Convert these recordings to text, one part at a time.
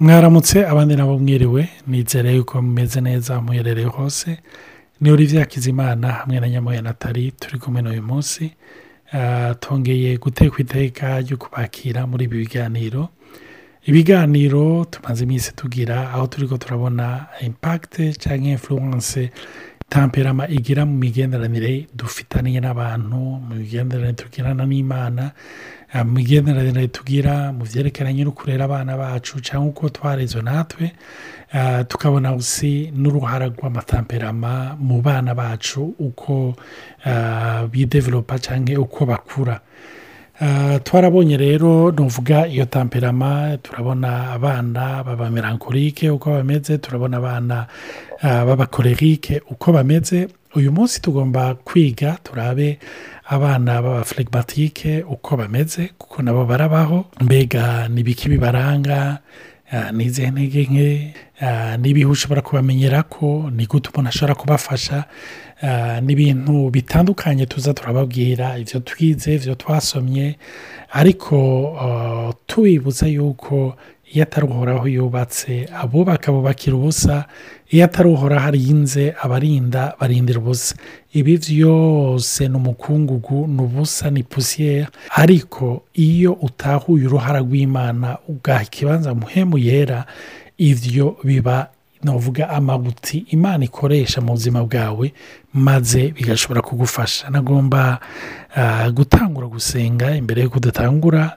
mwaramutse abandi nabo mwiriwe nizere yuko mumeze neza muherereye hose. Ni Olivier Hakizimana hamwe na nyamuye natali turi kumwe n'uyu munsi tongeye guteka iteka ryo kubakira muri ibi biganiro ibiganiro tumaze iminsi tugira aho turi ko turabona impakite cyangwa influence tamperama igira mu migenderanire dufitaniye n'abantu mu migenderanire tugirana n'imana mu migenderanire tugira mu byerekeranye no kurera abana bacu cyangwa uko twarezwe natwe tukabona usi n'uruhara rw'amatamperama mu bana bacu uko bidevelopa cyangwa uko bakura. Twarabonye rero nuvuga iyo tamperama turabona abana baba uko bameze turabona abana b'abakorerike uko bameze uyu munsi tugomba kwiga turabe abana b'aba flegmatike uko bameze kuko nabo barabaho. Mbega ni ibiki bibaranga n'izihe ntege nke n'ibihe ushobora kubamenyera ko ni gute umuntu ashobora kubafasha? N'ibintu bitandukanye tuza turababwira ibyo twize ibyo twasomye ariko tubibutsa yuko iyo atari uhoraho yubatse abubaka bubakira ubusa iyo atari uhoraho arinze abarinda barindira ubusa ibi byose ni umukungugu ni ubusa ni pusiyeri ariko iyo utahuye uruhara rw'imana ugaha ikibanza muhemu yera ibyo biba navuga amabuti imana ikoresha mu buzima bwawe maze bigashobora kugufasha. Nagomba gutangura gusenga imbere y'uko udatangura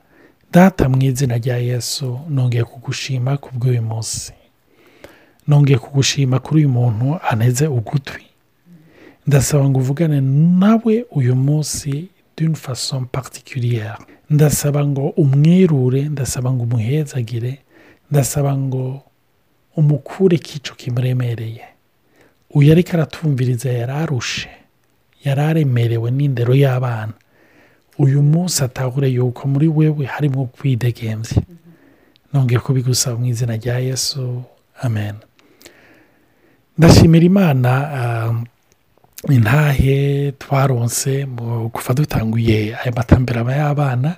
data mu izina rya yesu nongeye kugushima ku bw'uyu munsi. Nongeye kugushima kuri uyu muntu aneze ugutwi. Ndasaba ngo uvugane nawe uyu munsi d'une façon particulière. Ndasaba ngo umwirure ndasaba ngo umuhezagire. Ndasaba ngo umukure kicyo kimuremereye. Uyu ariko aratumviriza yari arushe. Yari aremerewe n'indero y'abana. Uyu munsi atahure yuko muri wewe harimo kwidegembye nongeye kubigusaba mu izina rya yesu. Amen. Ndashimira imana intahe twaronse kuva dutanguye aya matambera y'abana.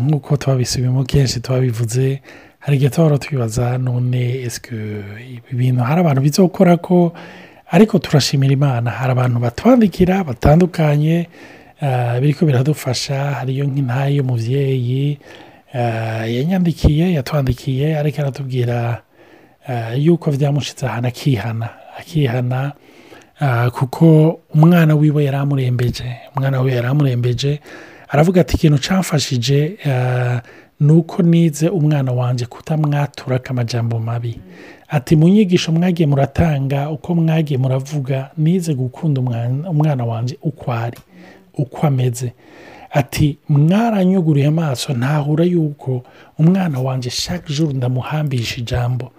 Nk'uko twabisubiyemo kenshi twabivuze hari igihe tuhora twibaza none esike ibi bintu hari abantu bizokora ko ariko turashimira imana. Hari abantu batwandikira batandukanye biriko biradufasha. Hariyo nk'intayi y'umubyeyi yanyandikiye yatwandikiye ariko aratubwira yuko byamushyitse ahantu akihana akihana kuko umwana wiwe yari amurembeje umwana we yari amurembeje aravuga ati ikintu cyamfashije ni uko nize umwana wanjye kutamwatura amajambo mabi. Ati mu nyigisho mwagiye muratanga uko mwagiye muravuga nize gukunda umwana wanjye uko ari uko ameze. Ati mwaranyuguriye amaso ntahura yuko umwana wanjye shaka juru ndamuhambisha ijambo.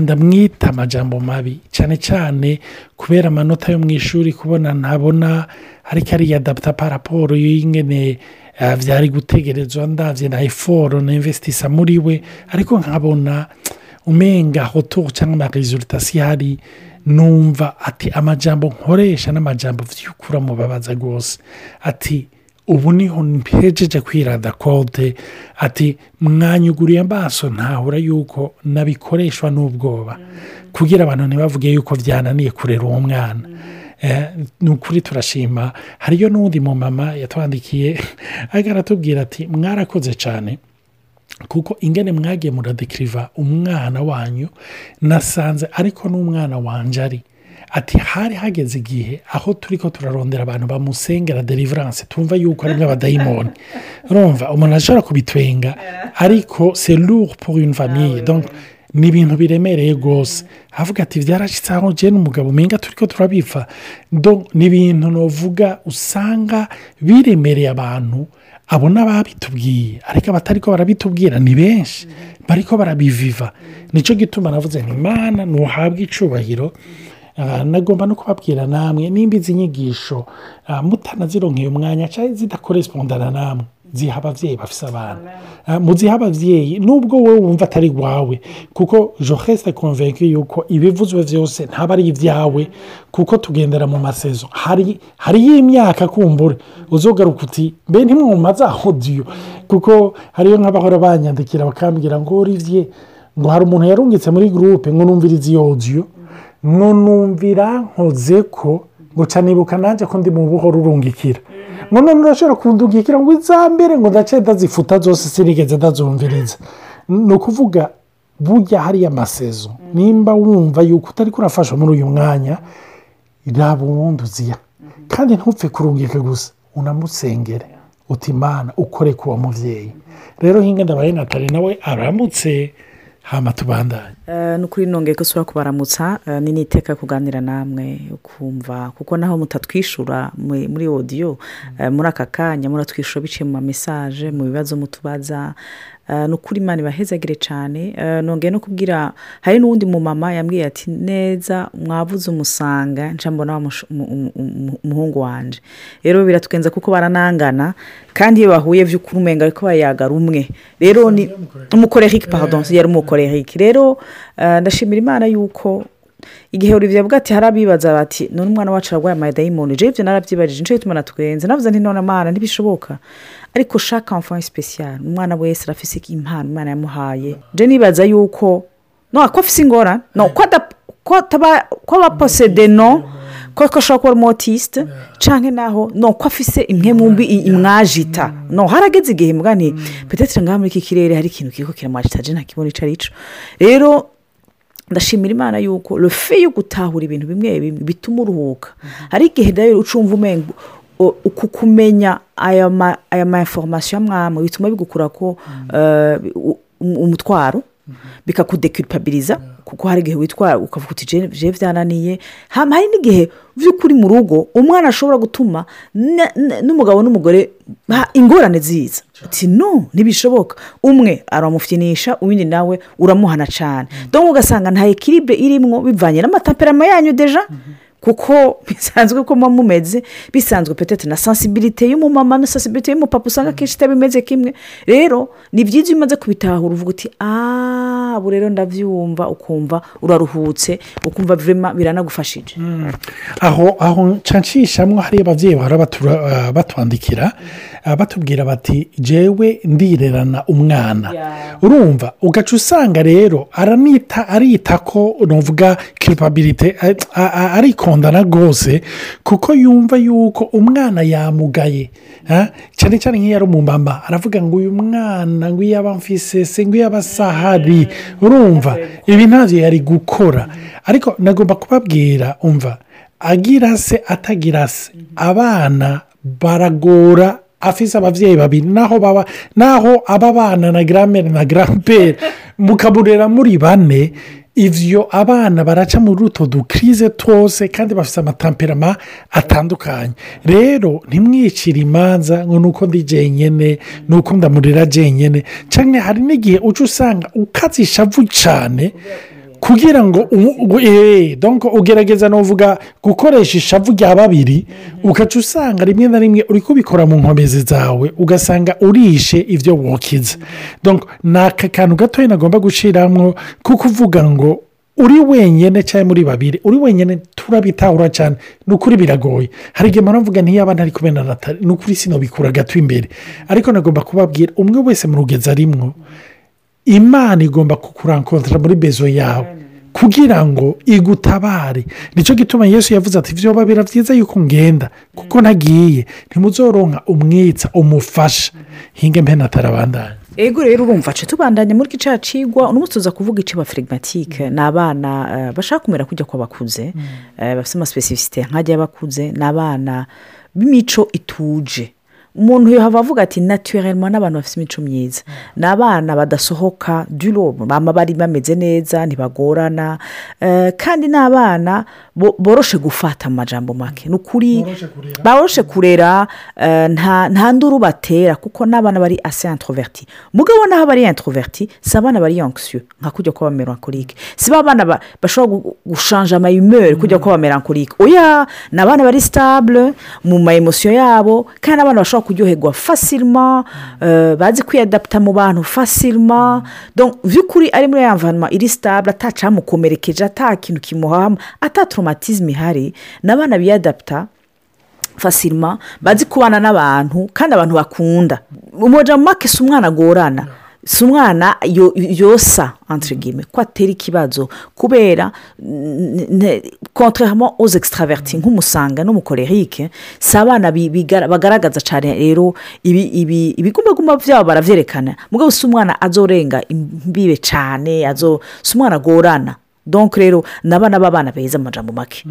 Ndamwita amajambo mabi cyane cyane kubera amanota yo mu ishuri kubona ntabona ariko ariyadaputa paraporo y'ingene byari gutegerezwa ndabye na eforo na imvesitisa muri we ariko nkabona umenga hoto cyangwa amarizulitasi ihari numva ati amajambo nkoresha n'amajambo by'ukura mubabaza rwose ati ubu ni ho mpejeje kwirada kode ati mwanyuguriye amaso ntahura yuko nabikoreshwa n'ubwoba. Kugira abantu ntibavuge yuko byananiye kurera uwo mwana. Ni ukuri turashima. Hariyo n'undi mu mama yatwandikiye aratubwira ati mwarakoze cyane kuko ingene mwagiye muradekiriva umwana wanyu nasanze ariko n'umwana wanjye ari. Ati hari hageze igihe aho turi ko turarondera abantu bamusengera deliverance tumva yuko ari nk'abadayimoni urumva umuntu ashobora kubitwenga ariko seruru pour une famille. Ni ibintu biremereye rwose. Avuga ati byarashyitse aho njye n'umugabo umenga turi ko turabipfa. Ni ibintu navuga usanga biremereye abantu abo n'ababitubwiye ariko abatari ko barabitubwira ni benshi. Bari ko barabiviva. Nicyo gituma navuze ni imana ntuhabwe icubahiro. Nagomba no kubabwira namwe. Nimba izi nyigisho mutanazironkeye umwanya cyangwa zidakorespondana namwe. Ziha ababyeyi bafite abana. Mu ziha ababyeyi nubwo wowe wumva atari iwawe kuko joheste konvenke yuko ibivuzwe byose ntaba ari ibyawe kuko tugendera mu masezo hariyo imyaka kumbura uzogaruka uti mbe ntimwuma za hodiyo kuko hariyo nk'abahora banyandikira bakambwira ngo urivye ngo hari umuntu yarungitse muri gurupe ngo numvirize iyo odiyo ngo numvira nkoze ko ngo nibuka nanjye ko ndi mu buhoro urungikira. None urashobora kundungikira ngo izambere ngo ndace ndazifuta zose sinigeze ndazumviriza ni ukuvuga burya hariya amasezo nimba wumva yuko utari kurafasha muri uyu mwanya raba uwundi uziya kandi ntupfe kurungika gusa unamusengere uti imana ukore ku mubyeyi rero hinga ndabaye nawe aramutse hama tubandanye ni ukuri nongeye ko usura kubaramutsa ni n'iteka kuganira namwe ukumva kuko naho mutatwishyura muri odiyo muri aka kanya muratwishyura biciye mu ma mesaje mu bibazo mutubaza ni ukuri imana ibahezagire cyane. Nongeye no kubwira hari n'uwundi mumama yambwiye ati neza mwavuze umusanga mbona umuhungu wanje. Rero biratugenza kuko baranangana kandi iyo bahuye by'ukuri umenga ariko bayagara umwe. Rero ni umukorerike pardon yari umukorerike rero ndashimira imana yuko igihe uriya avuga ati harabibaza bati none umwana wacu ararwaye amadayimoni jewe ibyo narabyibajije ni cyo gituma natwenze. Navuze nti none ntibishoboka ariko shaka amafani sipesiyare umwana wese arafise impano imana yamuhaye. Je nibaza yuko no ko afise ingorane? No ko aba posede no? Ko ashobora kuba umutisite cyangwa naho? No ko afise imwe mu mbi imwajita no harageze igihe mbwani petetire ngaha muri iki kirere hari ikintu kiri kiramwajita je ntakibona icyo ari cyo rero ndashimira imana yuko rufe yo gutahura ibintu bimwe bimwe bituma uruhuka. Hari igihe rero ucumva umengo uku kumenya aya ma inforomasiyo amwamwe bituma bigukura ko umutwaro bikakudekiripabiriza kuko hari igihe witwara ukavuga uti je byananiye? Hari n'igihe by'ukuri mu rugo umwana ashobora gutuma n'umugabo n'umugore ingorane ziza. Uti no ntibishoboka. Umwe aramufyinisha uwundi nawe uramuhana cyane dore ugasanga nta ekiribe irimo bivanye n'amataperama yanyu deja. Kuko bisanzwe ko muba mumeze bisanzwe petete na sansibilite y'umumama na sansibilite y'umupapa usanga akenshi itaba imeze kimwe. Rero ni byiza iyo umaze kubitahura uvuga uti aaa ubu rero ndabyumva ukumva uraruhutse ukumva biranagufashije. Aho aho nshanshishamwo hariyo ababyeyi bahora batwandikira batubwira bati jewe ndirerana umwana. Urumva ugaca usanga rero aranita arita ko nuvuga kiripabirite arikondana rwose kuko yumva yuko umwana yamugaye cyane cyane nk'iyo ari umumama aravuga ngo uyu mwana ngo iyo aba mfise se ngo iyo aba asahari urumva ibi ntabyo yari gukora. Ariko nagomba kubabwira umva agira se atagira se abana baragora afise ababyeyi babiri naho baba naho aba bana na garamere na garampere mukaburera muri bane ibyo abana baraca muri utu dukirize twose kandi bafite amatamperama atandukanye. Rero ntimwicire imanza ngo ni uko ndi jenyine ni uko ndamurira jenyine cyangwa hari n'igihe uca usanga ukatse ishavu cyane kugira ngo ugerageza n'uvuga gukoresha ishavu rya babiri ugaca usanga rimwe na rimwe uri kubikora mu nkomezi zawe ugasanga urishe ibyo wokiza ni aka kantu gatoya nagomba gushyiramo kuko uvuga ngo uri wenyine cyangwa muri babiri uri wenyine turabitahura cyane ni ukuri biragoye. Hari igihe mpamvu ntiyaba ntari kubena natali ni ukuri sinabikura gato imbere. Ariko nagomba kubabwira umwe wese mu rugezi arimwo imana igomba kukurankontara muri bezo yawe. Kugira ngo igutabare. Nicyo gituma yesu yavuze ati byoba bira byiza yuko ngenda kuko ntagiye ntimuzoronka umwitsa umufasha. Hinge mbe natarabandanya ego rero urumva ace tubandanya muri gica cigwa uno munsi tuza kuvuga iciba firigimatike ni abana bashaka kumera kujya kw'abakuze bafite amasipesifisite nk'ajya y'abakuze ni abana b'imico ituje. Umuntu yahava avuga ati naturelma n'abantu bafite imico myiza. Ni abana badasohoka durobo baba bari bameze neza ntibagorana. Kandi ni abana boroshe gufata amajambo make. Ni ukuri baroshe kurera. nta nduru batera kuko n'abana bari ase introverti mugabo naho bari introverti si abana bari yonkisiyo nka kujya kuba melancholique. Si ba bana bashobora gushanja amayimeri kujya kuba melancholique. Oya ni abana bari sitabule mu ma emosiyo yabo kandi abana bashobora kuryoherwa fasirima bazi kwiyadaputa mu bantu fasirima by'ukuri ari muri ya mvanwa iri sitabule atacamukomerekeje ata kintu kimuhama ataturomatizme ihari ni abana biyadaputa fasirima bazi kubana n'abantu kandi abantu bakunda. Umujama make si umwana agorana. Si umwana yo- yosa guillemets ko atera ikibazo. Kubera contrairement aux extraverti nk'umusanga n'umukorerike si abana bagaragaza cyane rero ibi- ibi- ibigumbagumba byabo baravyerekana mugabo si umwana azorenga imbibe cyane si umwana agorana. Donc rero ni abana b'abana beza amajambo make.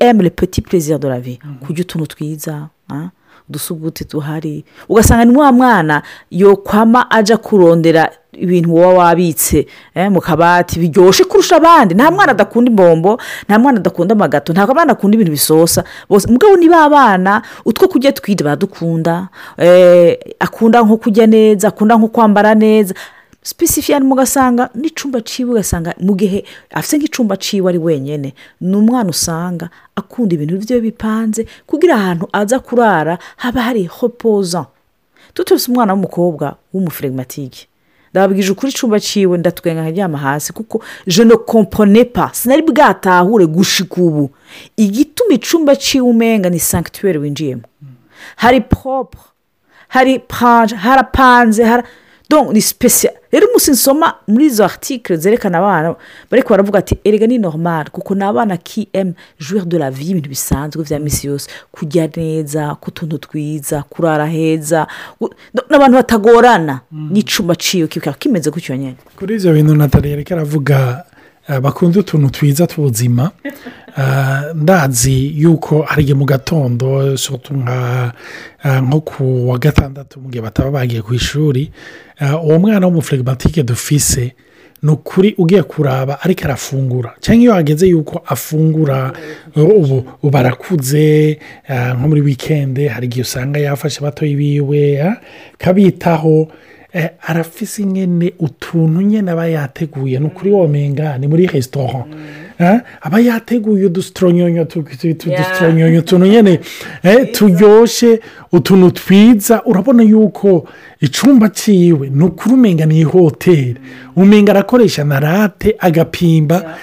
Aime le petit plaisir de la vie? Kurya utuntu twiza udusuguti duhari. Ugasanga ni wa mwana yokwama ajya kurondera ibintu wowe wabitse eh, mu kabati biryoshye kurusha abandi. Nta mwana adakunda imbombo nta mwana adakunda amagato ntabwo abana akunda ibintu bisosa. Bose mugabo ni ba bana utwo kurya twirya baradukunda eh, akunda nko kurya neza akunda nko kwambara neza. Sipesifiyani mugasanga n'icumba ciwe ugasanga mu gihe afite nk'icumba ciwe ari wenyine ni umwana usanga akunda ibintu bye bipanze kugira ahantu aza kurara haba hari hopoza tutose umwana w'umukobwa w'umufirimatike ndababwije ukuri icumba ciwe ndatwenga nkaryama hasi kuko je ne compone pas sinari bwatahure gushika ubu. Igituma icumba ciwe umenga ni sanctuaire winjiyemo. Hari propre hari panje harapanze hara ni special rero umunsi nsoma muri izo article zerekana abana bariko baravuga ati erega ni normal kuko ni abana ki eme jouir de la vie ibintu bisanzwe vya misi yose. Kurya neza ku tuntu twiza kurara heza n'abantu batagorana. N'icumba ciwe kikaba kimeze gutyo nyene. Kuri ibyo bintu natali ariko aravuga eh, bakunda utuntu twiza tw'ubuzima. ndazi yuko igihe mu gatondo eh, nko ku wa gatandatu mu gihe bataba bagiye ku ishuri. Eh, uwo mwana w'umufirimatike dufise ni ukuri ugiye kuraba ariko arafungura. Cyangwa iyo hageze yuko afungura eh, ubu ubu arakuze eh, nko muri wikende hari igihe usanga yafashe batoya biwe eh, kabitaho eh, arafise nyine utuntu nyine aba yateguye ni ukuri womenga ni muri resitora eh, aba yateguye udusitonyonyo udusitonyonyo utuntu nyine eh, turyoshye utuntu twiza. Urabona yuko icumba cyiwe ni ukuri umenga ni hoteli umenga arakoresha na rate agapimba.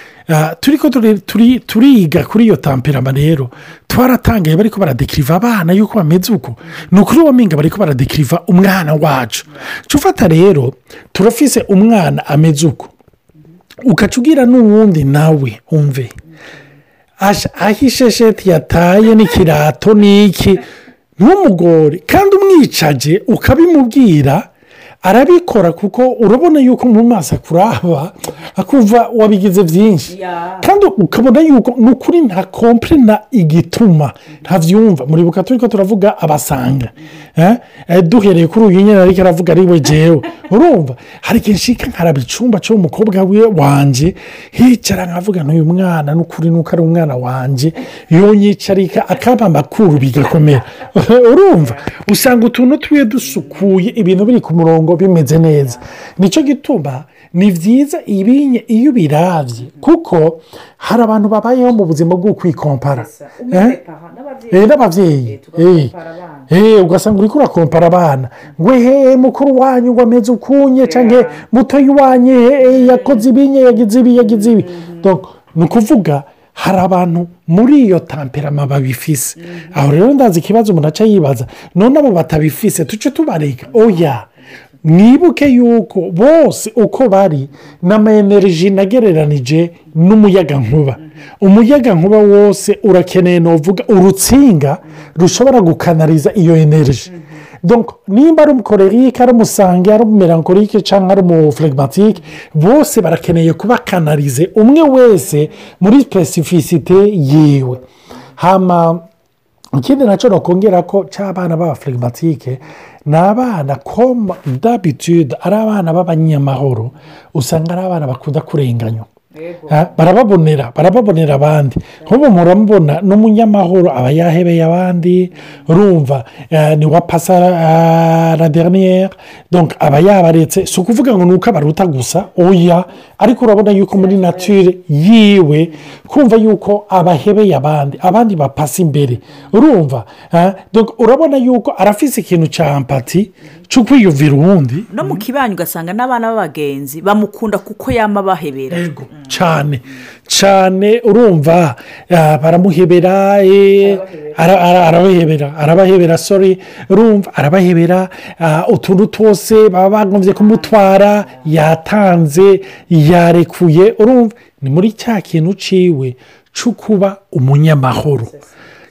Turi ko turi- turi- turiga kuri iyo tamperama rero twaratangaye bari ko baradekiriva abana yuko bameze uko ni ukuri uwo mpinga bari ko baradekiriva umwana wacu ufata rero turafise umwana ameze uko ugaca ugira n'uwundi nawe umve aho ishesheti yataye n'ikirato n'iki ntumugore kandi umwicaje ukabimubwira arabikora kuko urabona yuko mu maso akuraba akumva wabigize byinshi. Kandi ukabona yuko ni ukuri nta kompurena igituma ntabyumva muribuka turi ko turavuga abasanga Eh, eh, duhereye kuri uyu nyine ariko aravuga ari we jewe. Urumva? Hari igihe nshika nkaraba icumba cy'umukobwa we wanje hicara nkavuga n'uyu mwana n'ukuri nuko ari umwana wanje yonyicarika akaba amakuru bigakomera. Urumva? Usanga utuntu twiwe dusukuye ibintu biri ku murongo bimeze neza. Nicyo gituma ni byiza ibinye iyo ubirabye kuko hari abantu babayeho mu buzima bwo kwikompara. Eh? Eh, n'ababyeyi Eh. Eh, ugasanga uri kurakompara abana. Ngo he mukuru wanyu ngo ameze ukunye cyangwa mutoya wanyu eh, yakoze ibinye yagize ibi yagize ibi. Donc, ni ukuvuga hari abantu muri iyo tamperama babifise. Aho rero ndazi ikibazo umuntu aca yibaza none abo batabifise tuce tubareka. Oya mwibuke yuko bose uko bari ni amayeneriji nagereranije n'umuyagankuba. Umuyagankuba wose urakeneye nuvuga urutsinga rushobora gukanariza iyo eneriji Donc, nimba ari umukorerike ari umusange ari umumerankorike cyangwa ari umuflegimatike bose barakeneye kuba kanarize umwe wese muri sipesifisite yiwe. Hama ikindi na cyo nakongera ko cy'abana b'abaflegimatike ni abana koma dabitude ari abana b'abanyamahoro usanga ari abana bakunda kurenganywa. Barababonera barababonera abandi nk'ubu muramubona n'umunyamahoro aba yahebeye abandi urumva eh, ni wa pasa ah, la dernière. Donc aba yabaretse si ukuvuga ngo ni uko abaruta gusa oya ariko urabona yuko muri nature yiwe kumva yuko abahebeye abandi abandi bapasa imbere. Urumva donc urabona yuko arafise ikintu cya ampati cyo kwiyumvira uwundi. No mu kibanyi ugasanga n'abana b'abagenzi bamukunda kuko yama bahebera yego cyane cyane urumva baramuhebera eh, ara- ara- arabahebera arabahebera sorry urumva arabahebera ah, utuntu twose baba bagombye kumutwara yatanze yarekuye urumva ni muri cya kintu ciwe cyo kuba umunyamahoro.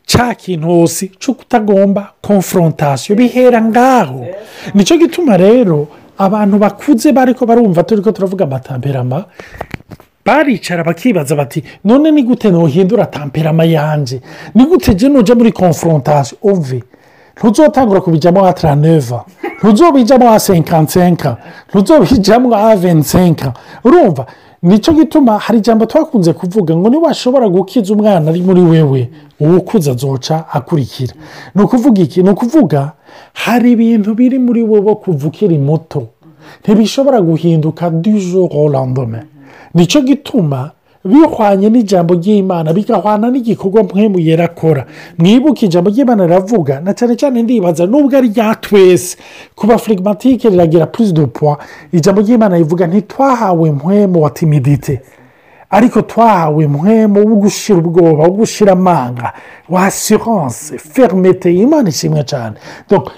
Cya kintu hose cyo kutagomba konforontasiyo bihera ngaho. Nicyo gituma rero abantu bakuze bariko barumva turi ko turavuga amatamperama baricara bakibaza bati none ni gute ntuhindura tamperama yanjye ni gute jya nujya muri konforontasiyo uve ntuzotangura kubijyamo ha taraneva ntuzobijyamo ha senkansenka ntuzobijyamo ha vensenka urumva ni cyo gituma hari ijambo twakunze kuvuga ngo niba washobora gukiza umwana ari muri wewe. Uwo ukuze azoca akurikira ni ukuvuga iki? Ni ukuvuga hari ibintu biri muri wowe kuva ukiri muto ntibishobora guhinduka au lendemain. Ni cyo gituma bihwanye n'ijambo ry'imana bigahwana n'igikorwa mpemu yera akora. Mwibuke ijambo ry'imana riravuga na cyane cyane ndibaza nubwo ari rya twese. Kuba firigimatike riragira purize do puwa ijambo ry'imana rivuga ntitwahawe mpemu wa timidite ariko twahawe mpemu wo gushyira ubwoba wo gushyira amanga wa asiranse ferimete imana ishimwe cyane.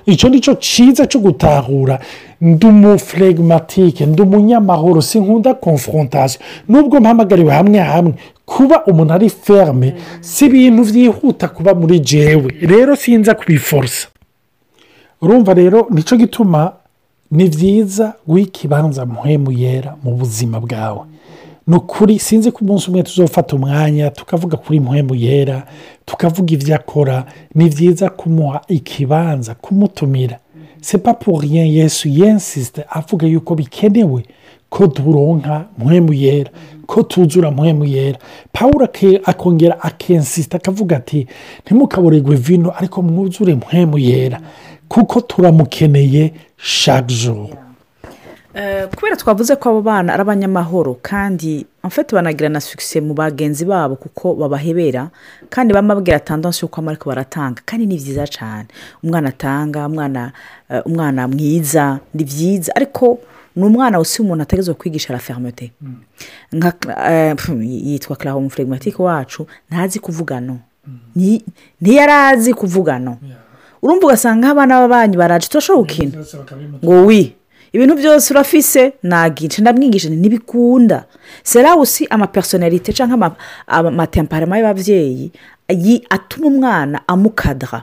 Icyo ni cyo cyiza cyo gutahura. Ndi umufirigimatike ndi umunyamahoro sinkunda konforontasiyo nubwo mpamagariwe hamwe hamwe kuba umuntu ari ferme si ibintu byihuta kuba muri jewe. Rero sinza kubiforosa urumva rero ni cyo gituma ni byiza guha ikibanza muhemu yera mu buzima bwawe. Ni ukuri sinzi ko umunsi umwe tuzofata umwanya tukavuga kuri muhemu yera tukavuga ibyo akora. Ni byiza kumuha ikibanza kumutumira. Sepa rien yesu yensisite avuga yuko bikenewe ko turonka muhemu yera ko tuzura muhemu yera paul akongera akensisita akavuga ati ntimukaburegwe vino ariko mwuzure muhemu yera kuko turamukeneye Eh, kubera twavuze ko abo bana ari abanyamahoro kandi amfite banagira na sukise mu bagenzi babo kuko babahebera kandi bamabwira tandansi y'uko ariko baratanga. Kandi ni byiza cyane umwana atanga umwana eh, umwana mwiza ni byiza ariko ni umwana usi umuntu ategerezwa kwigisha la fermete nka eh, yitwa clara umufirigimatike wacu ntazi kuvuga no. Ni- ntiyari azi kuvuga no. Urumva ugasanga abana b'abanyi baraje. Turashobora gukina ngo wi ibintu byose urafise nagice ndamwigisha nti ntibikunda. Sera usi amapersonalite cyangwa ama- ama- amatemparema y'ababyeyi yi- atuma umwana amukadara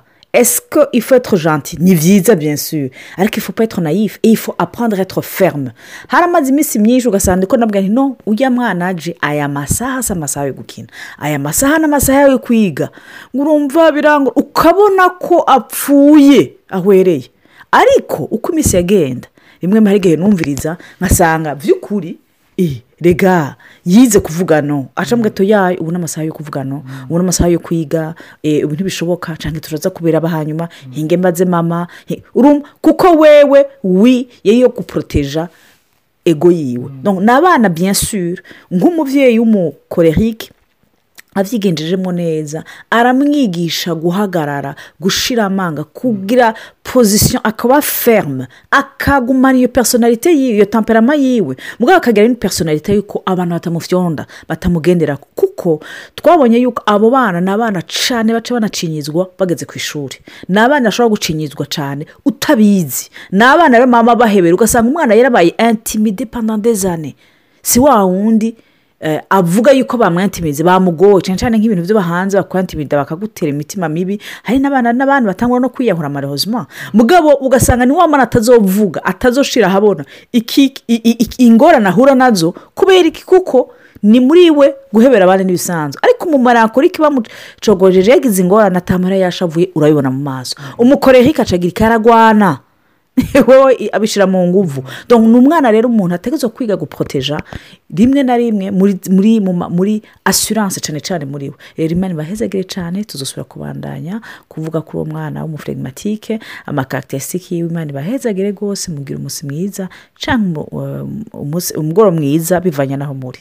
il faut être gentil? Ni byiza bien sûr. Ariko il faut pas être naïf et il faut apprendre à être ferme. Haramaze iminsi myinshi ugasanga ko nabwo nti no ujya mwana aje aya masaha si amasaha yo gukina. Aya masaha ni amasaha yo kwiga. Ngo urumva biranga ukabona ko apfuye ahwereye ariko uko iminsi yagenda rimwe hari igihe numviriza nkasanga by'ukuri eh, rega yize kuvuga no. Aca mu gato yayo ubu ni amasaha yo kuvuga no. Ubu ni amasaha yo kwiga eh, ubu ntibishoboka cyangwa turaza kubera aba hanyuma. Hinge mbaze mama. Kuko wewe wi yo guporoteja ego yiwe. Donc, ni abana bien sûr. Nk'umubyeyi w'umukorerike abyigenjejemo neza aramwigisha guhagarara gushira amanga kugira pozisiyo akaba ferme akagumana iyo personalite iyo tamperama yiwe. Mugabo akagira n'ipesonalite y'uko abantu batamufyonda batamugendera kuko twabonye yuko abo bana ni abana cyane baca banacinyizwa bageze ku ishuri ni abana bashobora gucinyizwa cyane utabizi. Ni abana mama bahebera ugasanga umwana yarabaye intimide années. Si wa wundi avuga yuko bamwantimize bamugoye. Cyane cyane nk'ibintu byo bahanze bakwantimida bakagutera imitima mibi. Hari n'abana n'abandi batangwa no kwiyahura amarehozima mugabo ugasanga ni wa mwana atazovuga atazoshira ahabona. Ingorane ahura na zo kubera iki? Kuko ni muri we guhebera abandi n'ibisanzwe. Ariko umumaro yakora iki bamucogojeje yagize ingorane atamara yashavuye urabibona mu maso. Umukorera ikacagira ikaragwana wowe abishyira mu nguvu. Ni umwana rero umuntu ategerezwa kwiga guporoteja rimwe na rimwe muri muri asiranse cyane cyane muri we. Rero imana ibahezagire cyane tuzasubira kubandanya kuvuga kuri uwo mwana w'umufirigimatike amakarakiterisitike yiwe. Imana ibahezagire rwose mubwira umunsi mwiza cyangwa umu- umunsi- umugoroba mwiza bivanye n'aho muri.